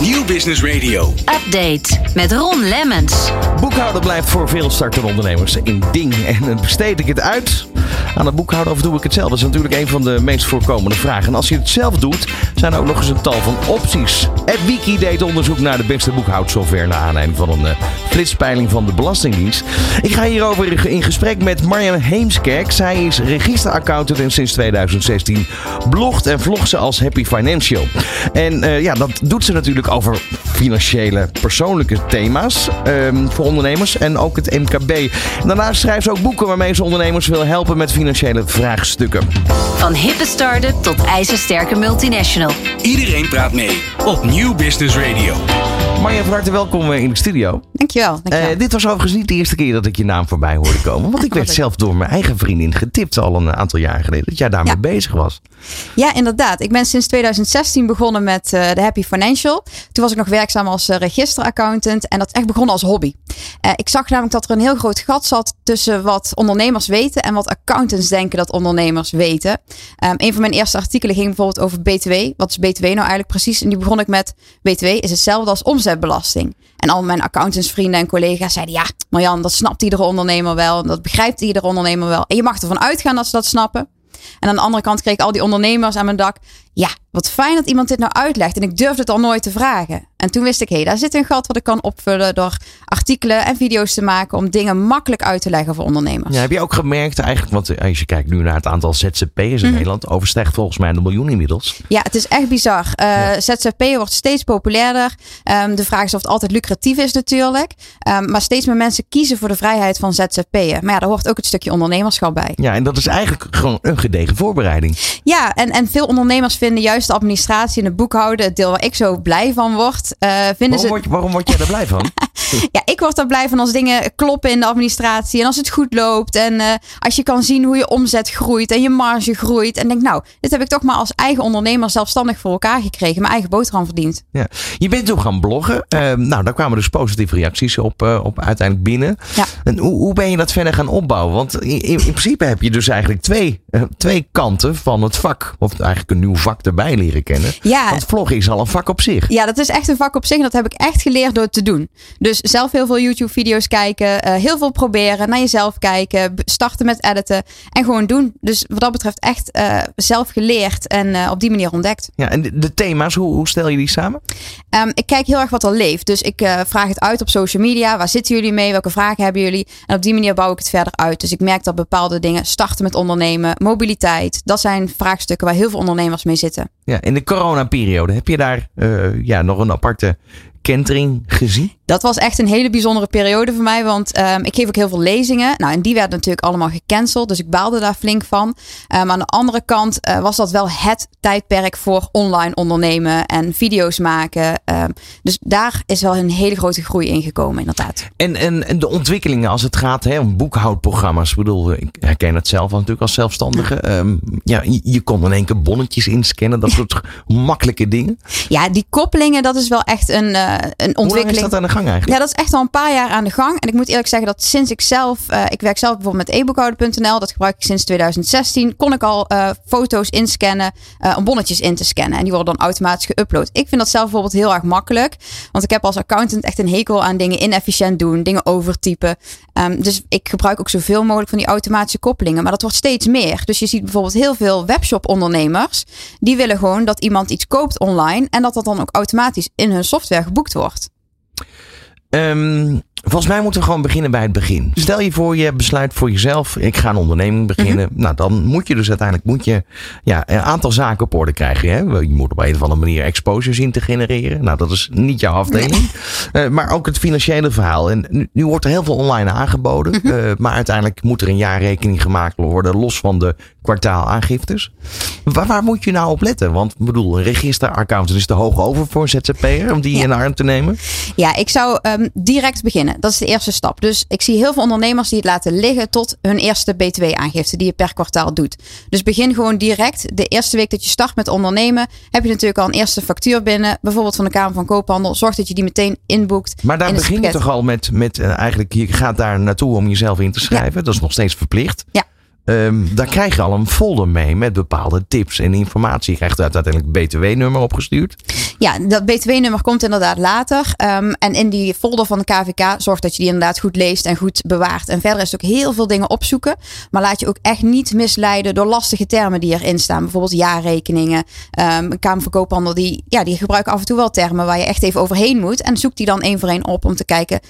Nieuw Business Radio. Update met Ron Lemmens. Boekhouden blijft voor veel startende ondernemers een ding. En dan besteed ik het uit aan het boekhouden of doe ik het zelf? Dat is natuurlijk een van de meest voorkomende vragen. En als je het zelf doet, zijn er ook nog eens een tal van opties. Het Wiki deed onderzoek naar de beste boekhoudsoftware naar aanleiding van een uh, flitspeiling van de Belastingdienst. Ik ga hierover in gesprek met Marjan Heemskerk. Zij is registeraccountant en sinds 2016 blogt en vlogt ze als Happy Financial. En uh, ja, dat doet ze natuurlijk over financiële, persoonlijke thema's um, voor ondernemers en ook het MKB. Daarnaast schrijft ze ook boeken waarmee ze ondernemers wil helpen met financiële vraagstukken. Van hippe start-up tot ijzersterke multinational. Iedereen praat mee op Nieuw Business Radio. Marja, van harte welkom in de studio. Dankjewel. dankjewel. Uh, dit was overigens niet de eerste keer dat ik je naam voorbij hoorde komen. Want ik werd zelf door mijn eigen vriendin getipt al een aantal jaar geleden. Dat jij daarmee ja. bezig was. Ja, inderdaad. Ik ben sinds 2016 begonnen met uh, de Happy Financial. Toen was ik nog werkzaam als uh, registeraccountant. En dat is echt begonnen als hobby. Ik zag namelijk dat er een heel groot gat zat tussen wat ondernemers weten en wat accountants denken dat ondernemers weten. Um, een van mijn eerste artikelen ging bijvoorbeeld over BTW. Wat is BTW nou eigenlijk precies? En die begon ik met BTW is hetzelfde als omzetbelasting. En al mijn accountantsvrienden en collega's zeiden: Ja, Marjan, dat snapt iedere ondernemer wel. Dat begrijpt iedere ondernemer wel. En je mag ervan uitgaan dat ze dat snappen. En aan de andere kant kreeg ik al die ondernemers aan mijn dak. Ja, wat fijn dat iemand dit nou uitlegt. En ik durfde het al nooit te vragen. En toen wist ik, hé, hey, daar zit een gat wat ik kan opvullen door artikelen en video's te maken om dingen makkelijk uit te leggen voor ondernemers. Ja, heb je ook gemerkt eigenlijk, want als je kijkt nu naar het aantal ZZP'ers in mm -hmm. Nederland, overstijgt volgens mij de miljoen inmiddels. Ja, het is echt bizar. Uh, ja. ZZP wordt steeds populairder. Um, de vraag is of het altijd lucratief is natuurlijk. Um, maar steeds meer mensen kiezen voor de vrijheid van ZZP'en. Maar ja, daar hoort ook het stukje ondernemerschap bij. Ja, en dat is eigenlijk gewoon een gedegen voorbereiding. Ja, en, en veel ondernemers vinden juist de administratie en het boekhouden, het deel waar ik zo blij van word. Uh, vinden waarom, ze... word, waarom word jij er blij van? ja, ik word er blij van als dingen kloppen in de administratie en als het goed loopt. En uh, als je kan zien hoe je omzet groeit en je marge groeit. En denk, nou, dit heb ik toch maar als eigen ondernemer zelfstandig voor elkaar gekregen. Mijn eigen boterham verdiend. Ja. Je bent toen gaan bloggen. Uh, nou, daar kwamen dus positieve reacties op, uh, op uiteindelijk binnen. Ja. En hoe, hoe ben je dat verder gaan opbouwen? Want in, in principe heb je dus eigenlijk twee, twee kanten van het vak. Of eigenlijk een nieuw vak erbij leren kennen. Ja. Want vloggen is al een vak op zich. Ja, dat is echt een vak op zich. En dat heb ik echt geleerd door het te doen. Dus zelf heel veel YouTube-video's kijken. Uh, heel veel proberen. Naar jezelf kijken. Starten met editen. En gewoon doen. Dus wat dat betreft echt uh, zelf geleerd. En uh, op die manier ontdekt. Ja, en de, de thema's, hoe, hoe, stel je die samen? Um, ik kijk heel erg wat er leeft. Dus ik vraag het uit op social media. Waar zitten jullie mee? Welke vragen hebben jullie? En op die manier bouw ik het verder uit. Dus ik merk dat bepaalde dingen starten met ondernemen. Mobiliteit. Dat zijn vraagstukken waar heel veel ondernemers mee zitten. Ja, in de coronaperiode heb je daar uh, ja, nog een aparte kentering gezien? Dat was echt een hele bijzondere periode voor mij. Want um, ik geef ook heel veel lezingen. Nou, en die werden natuurlijk allemaal gecanceld. Dus ik baalde daar flink van. Um, aan de andere kant uh, was dat wel het tijdperk voor online ondernemen en video's maken. Um, dus daar is wel een hele grote groei in gekomen, inderdaad. En, en, en de ontwikkelingen als het gaat hè, om boekhoudprogramma's. Ik bedoel, ik herken het zelf natuurlijk als zelfstandige. Ja, ja je, je, kon in één keer bonnetjes inscannen. Dat soort makkelijke dingen. Ja, die koppelingen, dat is wel echt een, uh, een ontwikkeling. Hoe lang is dat aan de gang Ja, dat is echt al een paar jaar aan de gang. En ik moet eerlijk zeggen dat sinds ik zelf, uh, ik werk zelf bijvoorbeeld met eboekhouden.nl, dat gebruik ik sinds 2016, kon ik al uh, foto's inscannen uh, om bonnetjes in te scannen. En die worden dan automatisch geüpload. Ik vind dat zelf bijvoorbeeld heel erg makkelijk. Want ik heb als accountant echt een hekel aan dingen inefficiënt doen, dingen overtypen. Um, dus ik gebruik ook zoveel mogelijk van die automatische koppelingen. Maar dat wordt steeds meer. Dus je ziet bijvoorbeeld heel veel webshop ondernemers. Die willen gewoon dat iemand iets koopt online. En dat dat dan ook automatisch in hun software geboekt wordt. Um, volgens mij moeten we gewoon beginnen bij het begin. Stel je voor, je besluit voor jezelf, ik ga een onderneming beginnen. Mm -hmm. Nou, dan moet je dus uiteindelijk moet je, ja, een aantal zaken op orde krijgen. Hè? Je moet op een of andere manier exposure zien te genereren. Nou, dat is niet jouw afdeling. Nee. Uh, maar ook het financiële verhaal. En nu, nu wordt er heel veel online aangeboden. Mm -hmm. uh, maar uiteindelijk moet er een jaarrekening gemaakt worden, los van de kwartaalaangiftes. Waar, waar moet je nou op letten? Want ik bedoel, een registeraccountant is te hoog over voor een ZZP'er om die ja. in arm te nemen. Ja, ik zou um, direct beginnen. Dat is de eerste stap. Dus ik zie heel veel ondernemers die het laten liggen tot hun eerste BTW-aangifte die je per kwartaal doet. Dus begin gewoon direct. De eerste week dat je start met ondernemen, heb je natuurlijk al een eerste factuur binnen. Bijvoorbeeld van de Kamer van Koophandel. Zorg dat je die meteen inboekt. Maar daar begin je toch al met, met uh, eigenlijk, je gaat daar naartoe om jezelf in te schrijven. Ja. Dat is nog steeds verplicht. Ja. Ehm, daar krijg je al een folder mee met bepaalde tips en informatie. Je krijgt uiteindelijk BTW-nummer opgestuurd. Ja, dat BTW-nummer komt inderdaad later. Ehm, en in die folder van de KVK zorg dat je die inderdaad goed leest en goed bewaart. En verder is het ook heel veel dingen opzoeken. Maar laat je ook echt niet misleiden door lastige termen die erin staan. Bijvoorbeeld jaarrekeningen. Um, een Kamer van Koophandel die, ja, die gebruiken af en toe wel termen waar je echt even overheen moet. En zoek die dan één voor één op om te kijken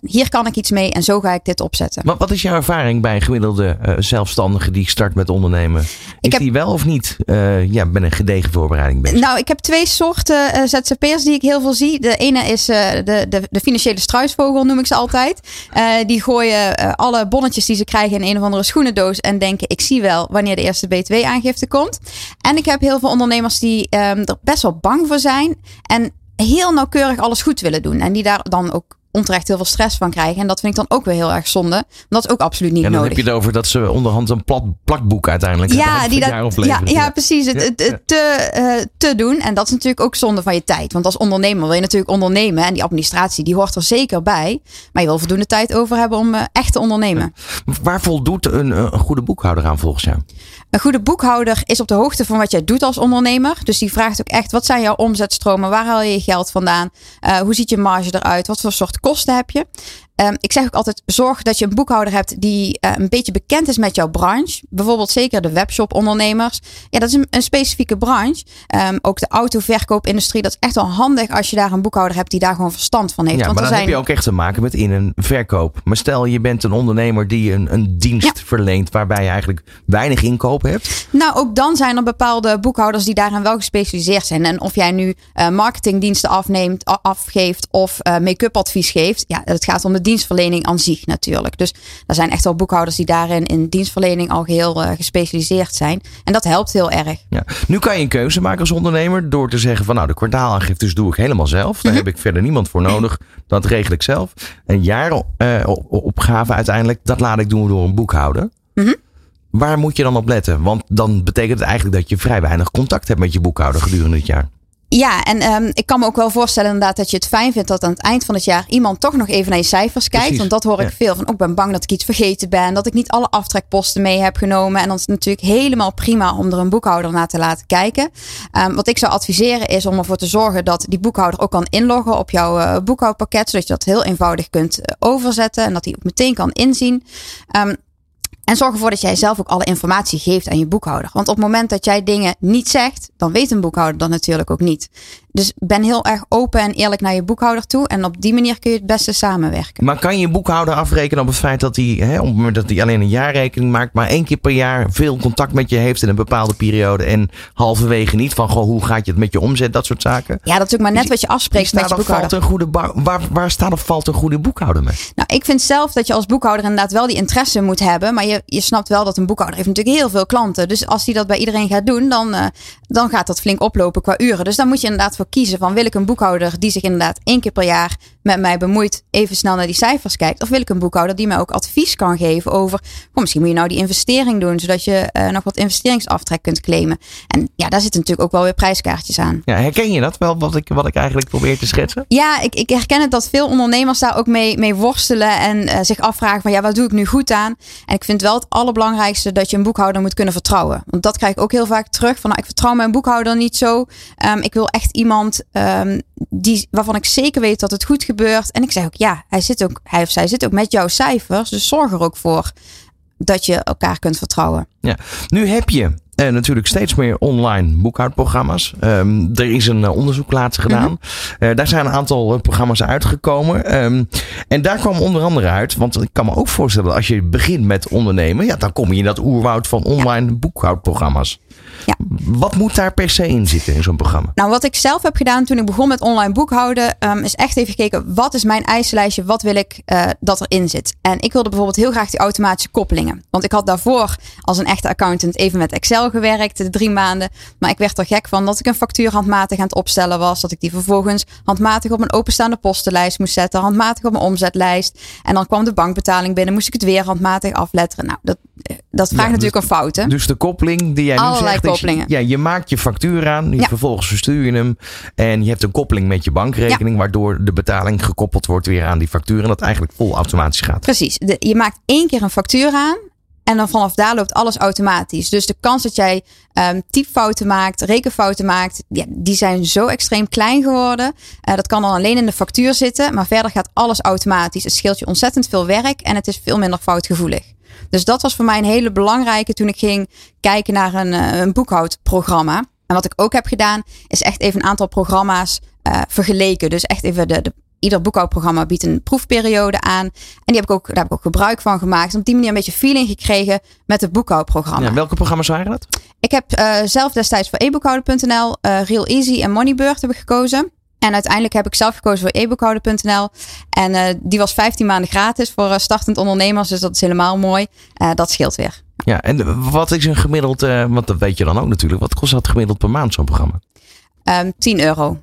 hier kan ik iets mee en zo ga ik dit opzetten. Maar wat is jouw ervaring bij gemiddelde uh, zelfstandige die start met ondernemen? Is ik heb, die wel of niet uh, ja, met een gedegen voorbereiding bezig? Nou, ik heb twee soorten ZZP'ers die ik heel veel zie. De ene is de, de, de, financiële struisvogel, noem ik ze altijd. die gooien alle bonnetjes die ze krijgen in een of andere schoenendoos en denken ik zie wel wanneer de eerste BTW-aangifte komt. En ik heb heel veel ondernemers die um, er best wel bang voor zijn en heel nauwkeurig alles goed willen doen. En die daar dan ook onterecht heel veel stress van krijgen. En dat vind ik dan ook weer heel erg zonde. Dat is ook absoluut niet nodig. En dan heb je het over dat ze onderhand een plat, plakboek uiteindelijk ja, die dat, ja, ja, precies. Het, het, te, uh, te doen. En dat is natuurlijk ook zonde van je tijd. Want als ondernemer wil je natuurlijk ondernemen. En die administratie die hoort er zeker bij. Maar je wil voldoende tijd over hebben om uh, echt te ondernemen. Waar voldoet een, een goede boekhouder aan volgens jou? Een goede boekhouder is op de hoogte van wat jij doet als ondernemer. Dus die vraagt ook echt: wat zijn jouw omzetstromen? Waar haal je je geld vandaan? Uh, hoe ziet je marge eruit? Wat voor soort kosten heb je? Um, ik zeg ook altijd: zorg dat je een boekhouder hebt die uh, een beetje bekend is met jouw branche. Bijvoorbeeld zeker de webshop-ondernemers. Ja, dat is een, een specifieke branche. Um, ook de autoverkoopindustrie. Dat is echt wel handig als je daar een boekhouder hebt die daar gewoon verstand van heeft. Ja, Want maar dan zijn... heb je ook echt te maken met in- een verkoop. Maar stel je bent een ondernemer die een, een dienst ja. verleent waarbij je eigenlijk weinig inkoop hebt. Nou, ook dan zijn er bepaalde boekhouders die daarin wel gespecialiseerd zijn. En of jij nu uh, marketingdiensten afneemt, afgeeft of uh, make-up advies geeft. Ja, het gaat om de dienstverlening aan zich natuurlijk. Dus er zijn echt wel boekhouders die daarin in dienstverlening al geheel uh, gespecialiseerd zijn. En dat helpt heel erg. Ja. Nu kan je een keuze maken als ondernemer door te zeggen van nou de kwartaalaangiftes doe ik helemaal zelf. Daar mm -hmm. heb ik verder niemand voor nodig. Dat regel ik zelf. Een jaaropgave uiteindelijk, dat laat ik doen door een boekhouder. Mm -hmm. Waar moet je dan op letten? Want dan betekent het eigenlijk dat je vrij weinig contact hebt met je boekhouder gedurende het jaar. Ja, en um, ik kan me ook wel voorstellen inderdaad dat je het fijn vindt dat aan het eind van het jaar iemand toch nog even naar je cijfers kijkt. Precies. Want dat hoor ik veel van. Ook ik ben bang dat ik iets vergeten ben. Dat ik niet alle aftrekposten mee heb genomen. En dan is het natuurlijk helemaal prima om er een boekhouder naar te laten kijken. Um, wat ik zou adviseren is om ervoor te zorgen dat die boekhouder ook kan inloggen op jouw uh, boekhoudpakket. Zodat je dat heel eenvoudig kunt uh, overzetten. En dat hij ook meteen kan inzien. Um, en zorg ervoor dat jij zelf ook alle informatie geeft aan je boekhouder. Want op het moment dat jij dingen niet zegt, dan weet een boekhouder dat natuurlijk ook niet. Dus ben heel erg open en eerlijk naar je boekhouder toe. En op die manier kun je het beste samenwerken. Maar kan je boekhouder afrekenen op het feit dat hij, hè, op het moment dat hij alleen een jaarrekening maakt, maar één keer per jaar veel contact met je heeft in een bepaalde periode en halverwege niet van goh, hoe gaat je het met je omzet, dat soort zaken? Ja, dat is ook maar net wat je afspreekt met je valt boekhouder. een goede ba- waar, waar staat of valt een goede boekhouder mee? Nou, ik vind zelf dat je als boekhouder inderdaad wel die interesse moet hebben. Maar je, je snapt wel dat een boekhouder heeft natuurlijk heel veel klanten. Dus als hij dat bij iedereen gaat doen, dan, uh, dan gaat dat flink oplopen qua uren. Dus daar moet je inderdaad voor kiezen van wil ik een boekhouder die zich inderdaad één keer per jaar met mij bemoeit, even snel naar die cijfers kijkt. Of wil ik een boekhouder die mij ook advies kan geven over, oh, misschien moet je nou die investering doen, zodat je uh, nog wat investeringsaftrek kunt claimen. En ja, daar zitten natuurlijk ook wel weer prijskaartjes aan. Ja, herken je dat wel, wat ik, wat ik eigenlijk probeer te schetsen? Ja, ik, ik herken het dat veel ondernemers daar ook mee, mee worstelen en uh, zich afvragen van ja, wat doe ik nu goed aan? En ik vind wel het allerbelangrijkste dat je een boekhouder moet kunnen vertrouwen. Want dat krijg ik ook heel vaak terug van nou, ik vertrouw mijn boekhouder niet zo. Um, ik wil echt iemand um, die, waarvan ik zeker weet dat het goed gebeurt. En ik zeg ook ja, hij, zit ook, hij of zij zit ook met jouw cijfers. Dus zorg er ook voor dat je elkaar kunt vertrouwen. Ja, nu heb je uh, natuurlijk steeds meer online boekhoudprogramma's. Um, er is een uh, onderzoek laatst gedaan. Mm -hmm. uh, daar zijn een aantal programma's uitgekomen. Um, en daar kwam onder andere uit, want ik kan me ook voorstellen als je begint met ondernemen, ja, dan kom je in dat oerwoud van online ja. boekhoudprogramma's. Ja. Wat moet daar per se in zitten in zo'n programma? Nou, wat ik zelf heb gedaan toen ik begon met online boekhouden, um, is echt even gekeken wat is mijn eisenlijstje, wat wil ik uh, dat erin zit. En ik wilde bijvoorbeeld heel graag die automatische koppelingen. Want ik had daarvoor als een echte accountant even met Excel gewerkt, drie maanden. Maar ik werd er gek van dat ik een factuur handmatig aan het opstellen was. Dat ik die vervolgens handmatig op een openstaande postenlijst moest zetten, handmatig op een omzetlijst. En dan kwam de bankbetaling binnen, moest ik het weer handmatig afletteren. Nou, dat, dat vraagt ja, natuurlijk dus, een fout. Hè? Dus de koppeling die jij nu Allerlei zegt, ja, je maakt je factuur aan, je Ja. vervolgens verstuur je hem en je hebt een koppeling met je bankrekening, waardoor de betaling gekoppeld wordt weer aan die factuur en dat eigenlijk vol automatisch gaat. Precies. De, je maakt één keer een factuur aan. En dan vanaf daar loopt alles automatisch. Dus de kans dat jij um, typfouten maakt, rekenfouten maakt, ja, die zijn zo extreem klein geworden. Uh, dat kan dan alleen in de factuur zitten, maar verder gaat alles automatisch. Het scheelt je ontzettend veel werk en het is veel minder foutgevoelig. Dus dat was voor mij een hele belangrijke toen ik ging kijken naar een, uh, een boekhoudprogramma. En wat ik ook heb gedaan, is echt even een aantal programma's uh, vergeleken. Dus echt even de, de ieder boekhoudprogramma biedt een proefperiode aan. En die heb ik ook, daar heb ik ook gebruik van gemaakt. En op die manier een beetje feeling gekregen met het boekhoudprogramma. Ja, welke programma's waren dat? Ik heb uh, zelf destijds voor eboekhouden.nl, uh, Real Easy en Moneybird heb ik gekozen. En uiteindelijk heb ik zelf gekozen voor eboekhouden.nl. En uh, die was 15 maanden gratis voor startend ondernemers. Dus dat is helemaal mooi. dat scheelt weer. Ja, en wat is een gemiddeld, want dat weet je dan ook natuurlijk. Wat kost dat gemiddeld per maand zo'n programma? Um, 10 euro.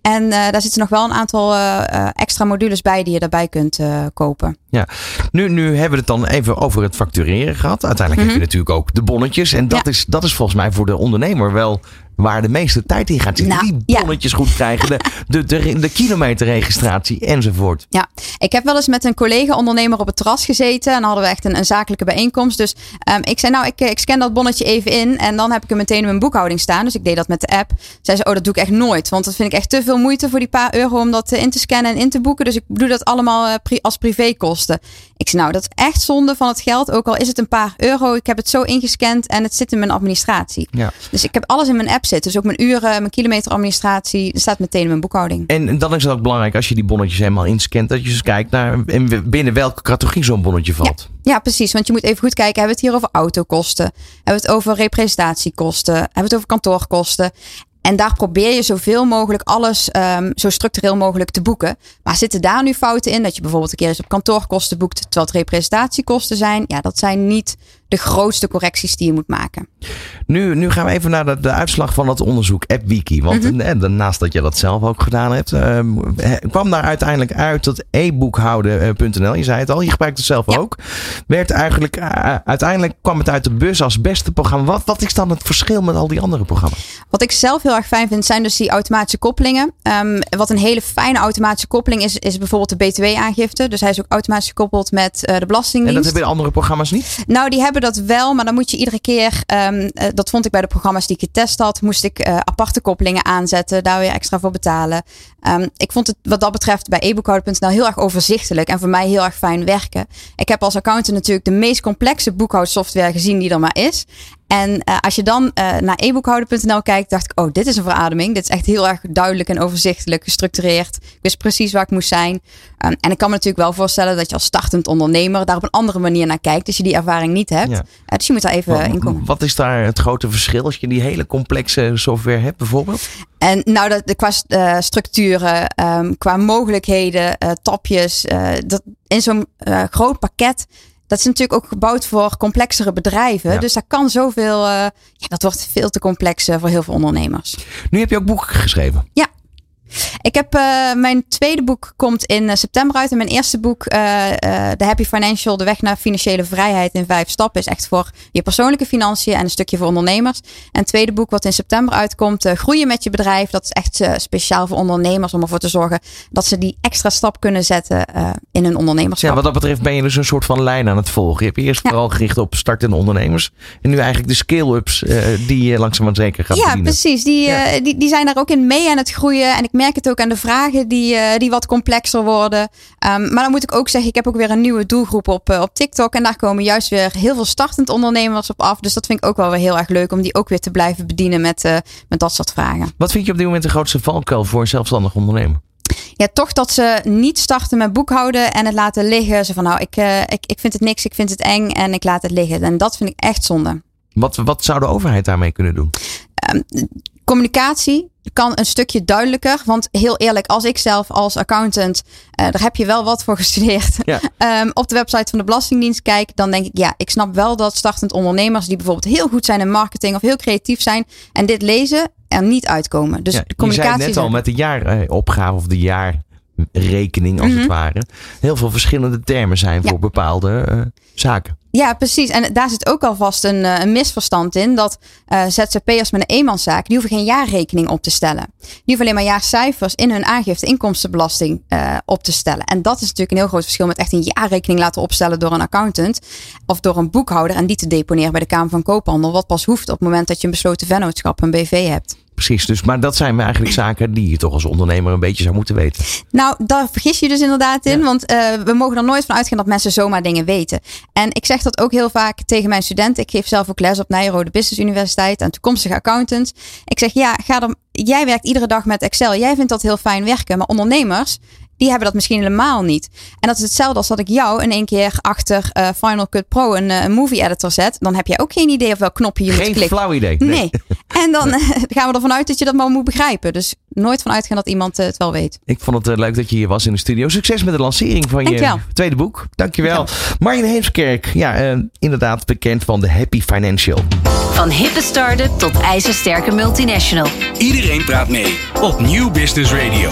En uh, daar zitten nog wel een aantal uh, extra modules bij die je daarbij kunt uh, kopen. Ja, nu, nu hebben we het dan even over het factureren gehad. Uiteindelijk mm -hmm. heb je natuurlijk ook de bonnetjes. En dat, ja. is, dat is volgens mij voor de ondernemer wel waar de meeste tijd in gaat zitten. Nou, die bonnetjes ja. goed krijgen, de, de, de, de, kilometerregistratie enzovoort. Ja, ik heb wel eens met een collega-ondernemer op het terras gezeten. En dan hadden we echt een, een zakelijke bijeenkomst. Dus um, ik zei, nou, ik, ik scan dat bonnetje even in. En dan heb ik hem meteen in mijn boekhouding staan. Dus ik deed dat met de app. Zij zei, oh, dat doe ik echt nooit. Want dat vind ik echt te veel moeite voor die paar euro om dat in te scannen en in te boeken. Dus ik doe dat allemaal pri als privékosten. Ik zei, nou, dat is echt zonde van het geld. Ook al is het een paar euro. Ik heb het zo ingescand en het zit in mijn administratie. Ja. Dus ik heb alles in mijn app zitten. Dus ook mijn uren, mijn kilometeradministratie. Dat staat meteen in mijn boekhouding. En dan is het ook belangrijk als je die bonnetjes helemaal inscant. Dat je eens kijkt naar binnen welke categorie zo'n bonnetje valt. Ja. ja. precies. Want je moet even goed kijken. Hebben we het hier over autokosten? Hebben we het over representatiekosten? Hebben we het over kantoorkosten? En daar probeer je zoveel mogelijk alles um, zo structureel mogelijk te boeken. Maar zitten daar nu fouten in? Dat je bijvoorbeeld een keer eens op kantoorkosten boekt, terwijl het representatiekosten zijn. Ja, dat zijn niet de grootste correcties die je moet maken. Nu, nu gaan we even naar de, de uitslag van het onderzoek AppWiki. Want mm -hmm. naast dat je dat zelf ook gedaan hebt, uh, kwam daar uiteindelijk uit dat e-boekhouden.nl, je zei het al, je gebruikt het zelf ja. ook, werd eigenlijk, uh, uiteindelijk kwam het uit de bus als beste programma. Wat, wat is dan het verschil met al die andere programma's? Wat ik zelf heel erg fijn vind, zijn dus die automatische koppelingen. Um, wat een hele fijne automatische koppeling is, is bijvoorbeeld de BTW-aangifte. Dus hij is ook automatisch gekoppeld met uh, de Belastingdienst. En dat hebben andere programma's niet? Nou, die hebben dat wel, maar dan moet je iedere keer, um, uh, dat vond ik bij de programma's die ik getest had, moest ik uh, aparte koppelingen aanzetten, daar weer extra voor betalen. Um, ik vond het wat dat betreft bij eboekhouden.nl heel erg overzichtelijk en voor mij heel erg fijn werken. Ik heb als accountant natuurlijk de meest complexe boekhoudsoftware gezien die er maar is. En uh, als je dan uh, naar eboekhouden.nl kijkt, dacht ik, oh, dit is een verademing. Dit is echt heel erg duidelijk en overzichtelijk gestructureerd. Ik wist precies waar ik moest zijn. Um, en ik kan me natuurlijk wel voorstellen dat je als startend ondernemer daar op een andere manier naar kijkt. Dus je die ervaring niet hebt. Ja. Uh, dus je moet daar even wat, in komen. Wat is daar het grote verschil als je die hele complexe software hebt, bijvoorbeeld? En nou, dat, qua uh, structuren, um, qua mogelijkheden, tapjes. Dat in zo'n groot pakket dat is natuurlijk ook gebouwd voor complexere bedrijven. Ja. Dus daar kan zoveel. Uh, ja, dat wordt veel te complex voor heel veel ondernemers. Nu heb je ook boeken geschreven. Ja. Ik heb uh, mijn tweede boek komt in uh, september uit. En mijn eerste boek, uh, The Happy Financial, De Weg naar Financiële Vrijheid in Vijf Stappen, is echt voor je persoonlijke financiën en een stukje voor ondernemers. En het tweede boek wat in september uitkomt, Groeien met je bedrijf. Dat is echt speciaal voor ondernemers om ervoor te zorgen dat ze die extra stap kunnen zetten in hun ondernemerschap. Ja, wat dat betreft ben je dus een soort van lijn aan het volgen. Je hebt eerst ja. vooral gericht op startende ondernemers. En nu eigenlijk de scale-ups die je langzaam maar zeker gaat Ja, bedienen. precies. Die, ja. die, die zijn daar ook in mee aan het groeien. En ik merk het ook aan de vragen die, uh, die wat complexer worden. Um, maar dan moet ik ook zeggen, ik heb ook weer een nieuwe doelgroep op, uh, op TikTok. En daar komen juist weer heel veel startend ondernemers op af. Dus dat vind ik ook wel weer heel erg leuk om die ook weer te blijven bedienen met, uh, met dat soort vragen. Wat vind je op dit moment de grootste valkuil voor een zelfstandig ondernemer? Ja, toch dat ze niet starten met boekhouden en het laten liggen. Ze van nou, ik, ik, ik vind het niks, ik vind het eng en ik laat het liggen. En dat vind ik echt zonde. Wat, wat zou de overheid daarmee kunnen doen? Um, communicatie kan een stukje duidelijker. Want heel eerlijk, als ik zelf als accountant, uh, daar heb je wel wat voor gestudeerd, ja. um, op de website van de Belastingdienst kijk, dan denk ik, ja, ik snap wel dat startend ondernemers die bijvoorbeeld heel goed zijn in marketing of heel creatief zijn en dit lezen, er niet uitkomen. Dus ja, de communicatie. Je zei net al met de jaaropgave of de jaarrekening als mm -hmm. het ware. Heel veel verschillende termen zijn voor bepaalde uh, zaken. Ja, precies. En daar zit ook alvast een, een misverstand in. Dat uh, ZZP'ers met een eenmanszaak, die hoeven geen jaarrekening op te stellen. Die hoeven alleen maar jaarcijfers in hun aangifte inkomstenbelasting uh, op te stellen. En dat is natuurlijk een heel groot verschil met echt een jaarrekening laten opstellen door een accountant of door een boekhouder en die te deponeren bij de Kamer van Koophandel. Wat pas hoeft op het moment dat je een besloten vennootschap, een BV hebt. Precies, dus, maar dat zijn eigenlijk zaken die je toch als ondernemer een beetje zou moeten weten. Nou, daar vergis je dus inderdaad in. Want uh, we mogen er nooit van uitgaan dat mensen zomaar dingen weten. En ik zeg dat ook heel vaak tegen mijn studenten. Ik geef zelf ook les op Nijrode Business Universiteit aan toekomstige accountants. Ik zeg ja, ga er, jij werkt iedere dag met Excel. Jij vindt dat heel fijn werken. Maar ondernemers, die hebben dat misschien helemaal niet. En dat is hetzelfde als dat ik jou in één keer achter uh, Final Cut Pro een, uh, movie editor zet. Dan heb jij ook geen idee of welk knopje je geen moet klikken. Geen flauw idee. Nee. nee. En dan gaan we ervan uit dat je dat maar moet begrijpen. Dus nooit van uitgaan dat iemand het wel weet. Ik vond het leuk dat je hier was in de studio. Succes met de lancering van Dankjewel. je tweede boek. Dankjewel. Dankjewel. Marjan Heemskerk, ja, uh, inderdaad bekend van de Happy Financial. Van hippe start-up tot ijzersterke multinational. Iedereen praat mee op Nieuw Business Radio.